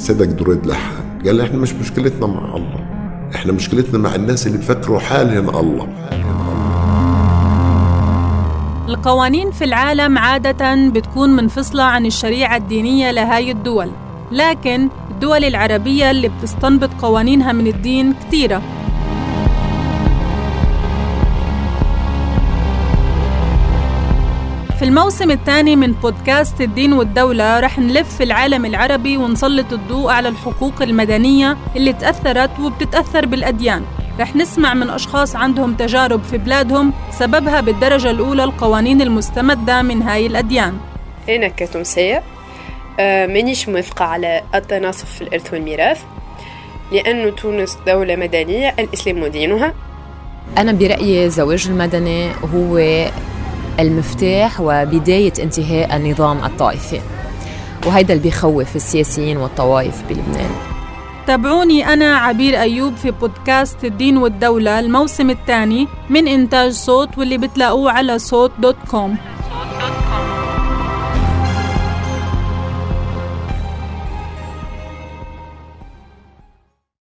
صدق دريد لحان قال إحنا مش مشكلتنا مع الله. إحنا مشكلتنا مع الناس اللي بفكروا حالهم الله. القوانين في العالم عادة بتكون منفصلة عن الشريعة الدينية لهاي الدول. لكن الدول العربية اللي بتستنبط قوانينها من الدين كتيرة. في الموسم الثاني من بودكاست الدين والدولة رح نلف في العالم العربي ونسلط الضوء على الحقوق المدنية اللي تأثرت وبتتأثر بالأديان. رح نسمع من أشخاص عندهم تجارب في بلادهم سببها بالدرجة الأولى القوانين المستمدة من هاي الأديان. أنا كتونسية آه، مانيش موافقة على التناصف في الإرث والميراث لأن تونس دولة مدنية الإسلام دينها أنا برأيي الزواج المدني هو المفتاح وبداية انتهاء النظام الطائفي وهيدا اللي بيخوف السياسيين والطوائف بلبنان. تابعوني أنا عبير أيوب في بودكاست الدين والدولة الموسم الثاني من إنتاج صوت واللي بتلاقوه على صوت دوت كوم.